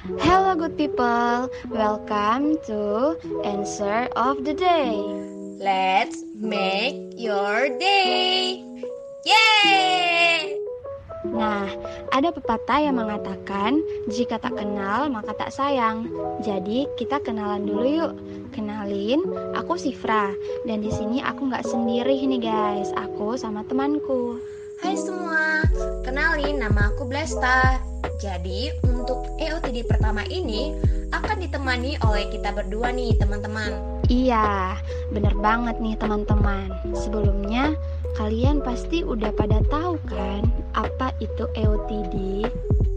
Hello, good people. Welcome to Answer of the Day. Let's make your day. Yay! Nah, ada pepatah yang mengatakan, jika tak kenal maka tak sayang. Jadi, kita kenalan dulu yuk. Kenalin, aku Sifra. Dan di sini aku nggak sendiri nih guys. Aku sama temanku. Hai semua, kenalin nama aku Blesta. Jadi, untuk EOTD pertama ini akan ditemani oleh kita berdua nih, teman-teman. Iya, bener banget nih teman-teman. Sebelumnya, kalian pasti udah pada tahu kan apa itu EOTD?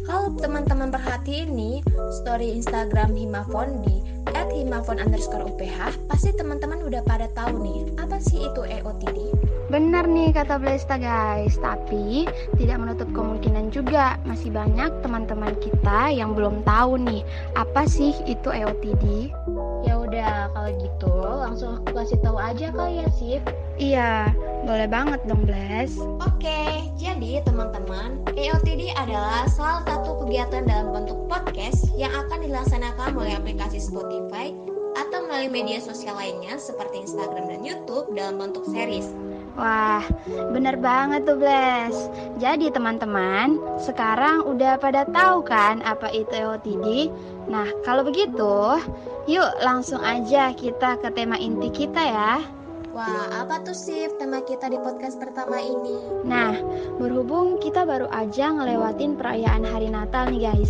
Kalau teman-teman perhatiin nih, story Instagram Himafon di @himafon underscore UPH, pasti teman-teman udah pada tahu nih, apa sih itu EOTD? Benar nih kata Blesta guys, tapi tidak menutup kemungkinan juga masih banyak teman-teman kita yang belum tahu nih apa sih itu EOTD. Ya udah kalau gitu langsung aku kasih tahu aja kali ya Sif. Iya, boleh banget dong Bles. Oke, jadi teman-teman, EOTD adalah salah satu kegiatan dalam bentuk podcast yang akan dilaksanakan melalui aplikasi Spotify atau melalui media sosial lainnya seperti Instagram dan YouTube dalam bentuk series. Wah, bener banget tuh Bles. Jadi teman-teman, sekarang udah pada tahu kan apa itu EOTD? Nah, kalau begitu, yuk langsung aja kita ke tema inti kita ya. Wah, apa tuh sih tema kita di podcast pertama ini? Nah, berhubung kita baru aja ngelewatin perayaan hari Natal nih guys.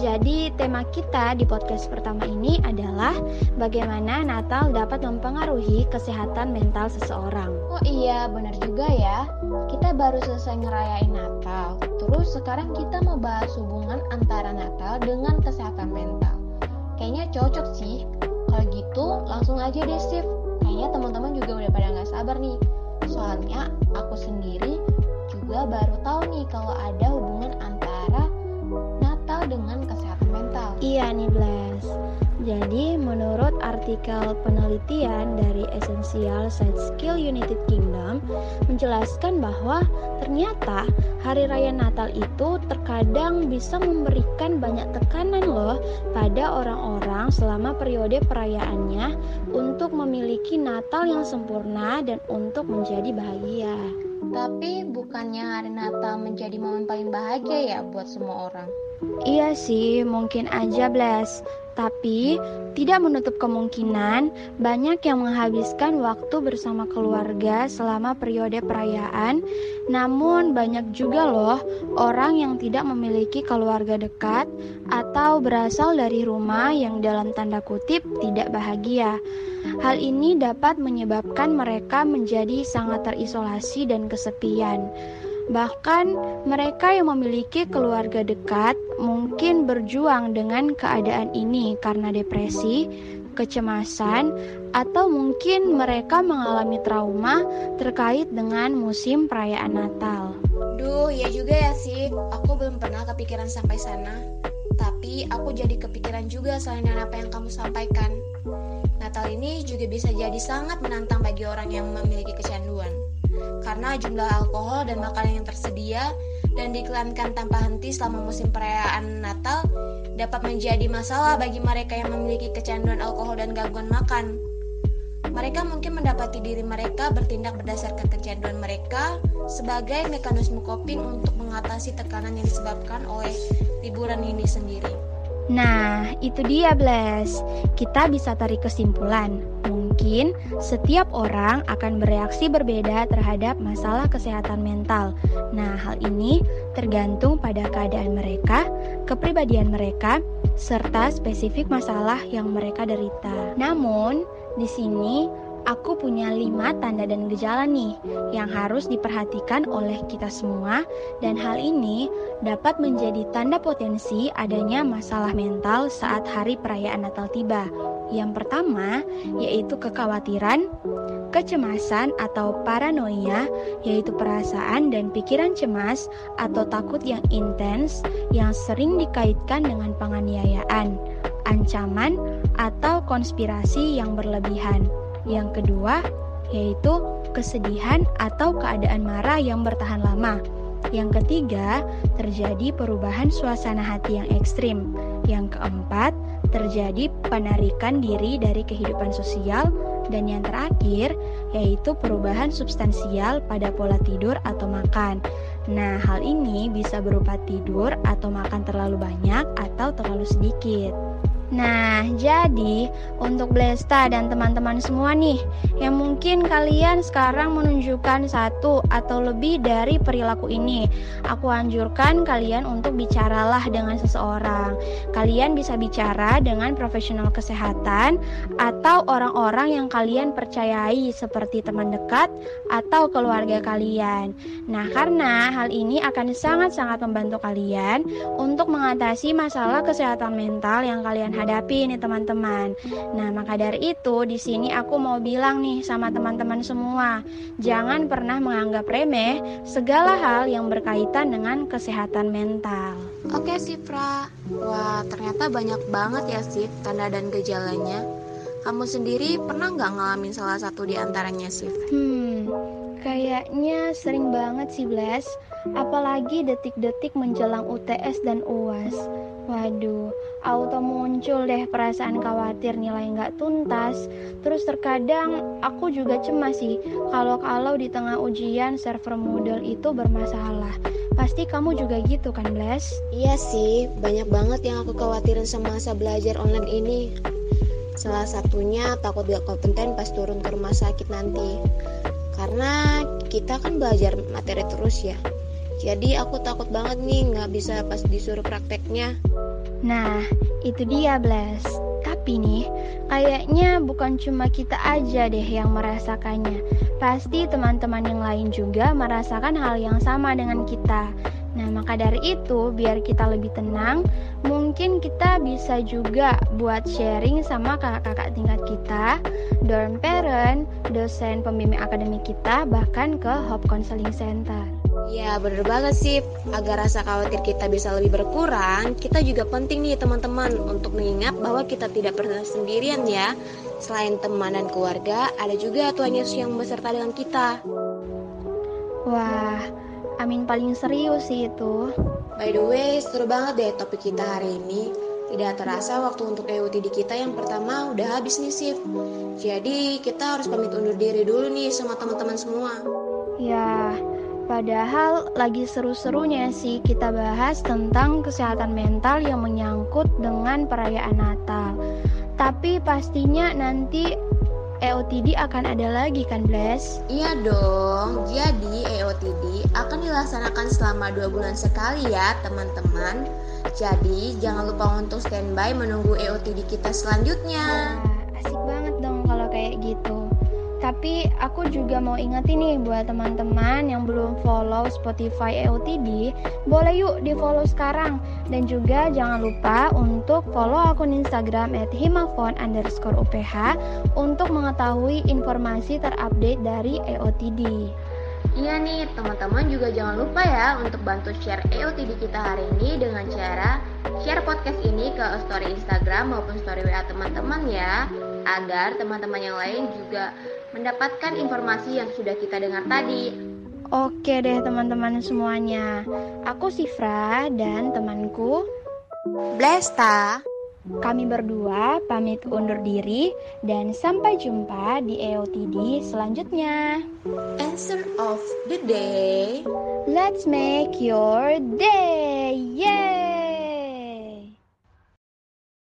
Jadi tema kita di podcast pertama ini adalah bagaimana Natal dapat mempengaruhi kesehatan mental seseorang. Oh iya, benar juga ya. Kita baru selesai ngerayain Natal. Terus sekarang kita mau bahas hubungan antara Natal dengan kesehatan mental. Kayaknya cocok sih. Kalau gitu, langsung aja deh, Steve kayaknya teman-teman juga udah pada nggak sabar nih. Soalnya aku sendiri juga baru tahu nih kalau ada hubungan antara Natal dengan kesehatan mental. Iya nih Blas. Jadi menurut artikel penelitian dari Essential Side Skill United Kingdom menjelaskan bahwa ternyata hari raya Natal itu terkadang bisa memberikan banyak tekanan loh pada orang-orang selama periode perayaannya untuk memiliki Natal yang sempurna dan untuk menjadi bahagia. Tapi bukannya hari Natal menjadi momen paling bahagia ya buat semua orang? Iya sih, mungkin aja Blas. Tapi tidak menutup kemungkinan banyak yang menghabiskan waktu bersama keluarga selama periode perayaan. Namun banyak juga loh orang yang tidak memiliki keluarga dekat atau berasal dari rumah yang dalam tanda kutip tidak bahagia. Hal ini dapat menyebabkan mereka menjadi sangat terisolasi dan kesepian. Bahkan mereka yang memiliki keluarga dekat mungkin berjuang dengan keadaan ini karena depresi, kecemasan, atau mungkin mereka mengalami trauma terkait dengan musim perayaan Natal. Duh, ya juga ya sih. Aku belum pernah kepikiran sampai sana. Tapi aku jadi kepikiran juga selain apa yang kamu sampaikan. Natal ini juga bisa jadi sangat menantang bagi orang yang memiliki kecanduan karena jumlah alkohol dan makanan yang tersedia dan diiklankan tanpa henti selama musim perayaan Natal dapat menjadi masalah bagi mereka yang memiliki kecanduan alkohol dan gangguan makan. Mereka mungkin mendapati diri mereka bertindak berdasarkan kecanduan mereka sebagai mekanisme coping untuk mengatasi tekanan yang disebabkan oleh liburan ini sendiri. Nah, itu dia, Bles. Kita bisa tarik kesimpulan mungkin setiap orang akan bereaksi berbeda terhadap masalah kesehatan mental. Nah, hal ini tergantung pada keadaan mereka, kepribadian mereka, serta spesifik masalah yang mereka derita. Namun, di sini aku punya lima tanda dan gejala nih yang harus diperhatikan oleh kita semua dan hal ini dapat menjadi tanda potensi adanya masalah mental saat hari perayaan Natal tiba. Yang pertama yaitu kekhawatiran, kecemasan atau paranoia, yaitu perasaan dan pikiran cemas atau takut yang intens yang sering dikaitkan dengan penganiayaan, ancaman, atau konspirasi yang berlebihan. Yang kedua, yaitu kesedihan atau keadaan marah yang bertahan lama. Yang ketiga, terjadi perubahan suasana hati yang ekstrim. Yang keempat, terjadi penarikan diri dari kehidupan sosial dan yang terakhir yaitu perubahan substansial pada pola tidur atau makan. Nah, hal ini bisa berupa tidur atau makan terlalu banyak atau terlalu sedikit. Nah, jadi untuk Blesta dan teman-teman semua nih, yang mungkin kalian sekarang menunjukkan satu atau lebih dari perilaku ini, aku anjurkan kalian untuk bicaralah dengan seseorang. Kalian bisa bicara dengan profesional kesehatan atau orang-orang yang kalian percayai seperti teman dekat atau keluarga kalian. Nah, karena hal ini akan sangat-sangat membantu kalian untuk mengatasi masalah kesehatan mental yang kalian hadapi nih teman-teman. Nah, maka dari itu di sini aku mau bilang nih sama teman-teman semua, jangan pernah menganggap remeh segala hal yang berkaitan dengan kesehatan mental. Oke, Sifra. Wah, ternyata banyak banget ya, Sif, tanda dan gejalanya. Kamu sendiri pernah nggak ngalamin salah satu di antaranya, Sif? Hmm, kayaknya sering banget sih, Bles. Apalagi detik-detik menjelang UTS dan UAS. Waduh, auto muncul deh perasaan khawatir nilai nggak tuntas. Terus terkadang aku juga cemas sih kalau-kalau di tengah ujian server Moodle itu bermasalah. Pasti kamu juga gitu kan, Bles? Iya sih, banyak banget yang aku khawatirin semasa belajar online ini. Salah satunya takut gak kompeten pas turun ke rumah sakit nanti. Karena kita kan belajar materi terus ya. Jadi aku takut banget nih nggak bisa pas disuruh prakteknya. Nah, itu dia Blas. Tapi nih, kayaknya bukan cuma kita aja deh yang merasakannya. Pasti teman-teman yang lain juga merasakan hal yang sama dengan kita. Maka dari itu, biar kita lebih tenang, mungkin kita bisa juga buat sharing sama kakak-kakak tingkat kita, dorm parent, dosen pembimbing akademik kita, bahkan ke Hop Counseling Center. Ya bener banget sih, agar rasa khawatir kita bisa lebih berkurang, kita juga penting nih teman-teman untuk mengingat bahwa kita tidak pernah sendirian ya. Selain teman dan keluarga, ada juga Tuhan Yesus yang beserta dengan kita. Wah, Amin paling serius sih itu. By the way, seru banget deh topik kita hari ini. Tidak terasa waktu untuk EUTD kita yang pertama udah habis nih Sif. Jadi kita harus pamit undur diri dulu nih sama teman-teman semua. Ya, Padahal lagi seru-serunya sih kita bahas tentang kesehatan mental yang menyangkut dengan perayaan Natal. Tapi pastinya nanti EOTD akan ada lagi kan, Bless? Iya dong. Jadi EOTD akan dilaksanakan selama dua bulan sekali ya, teman-teman. Jadi jangan lupa untuk standby menunggu EOTD kita selanjutnya. Wah, asik banget dong kalau kayak gitu. Tapi aku juga mau ingetin nih buat teman-teman yang belum follow Spotify EOTD, boleh yuk di follow sekarang. Dan juga jangan lupa untuk follow akun Instagram at himafon underscore UPH untuk mengetahui informasi terupdate dari EOTD. Iya nih, teman-teman juga jangan lupa ya untuk bantu share EOTD kita hari ini dengan cara share podcast ini ke story Instagram maupun story WA teman-teman ya, agar teman-teman yang lain juga mendapatkan informasi yang sudah kita dengar tadi. Oke deh teman-teman semuanya. Aku Sifra dan temanku Blesta. Kami berdua pamit undur diri dan sampai jumpa di EOTD selanjutnya. Answer of the day. Let's make your day. Yay!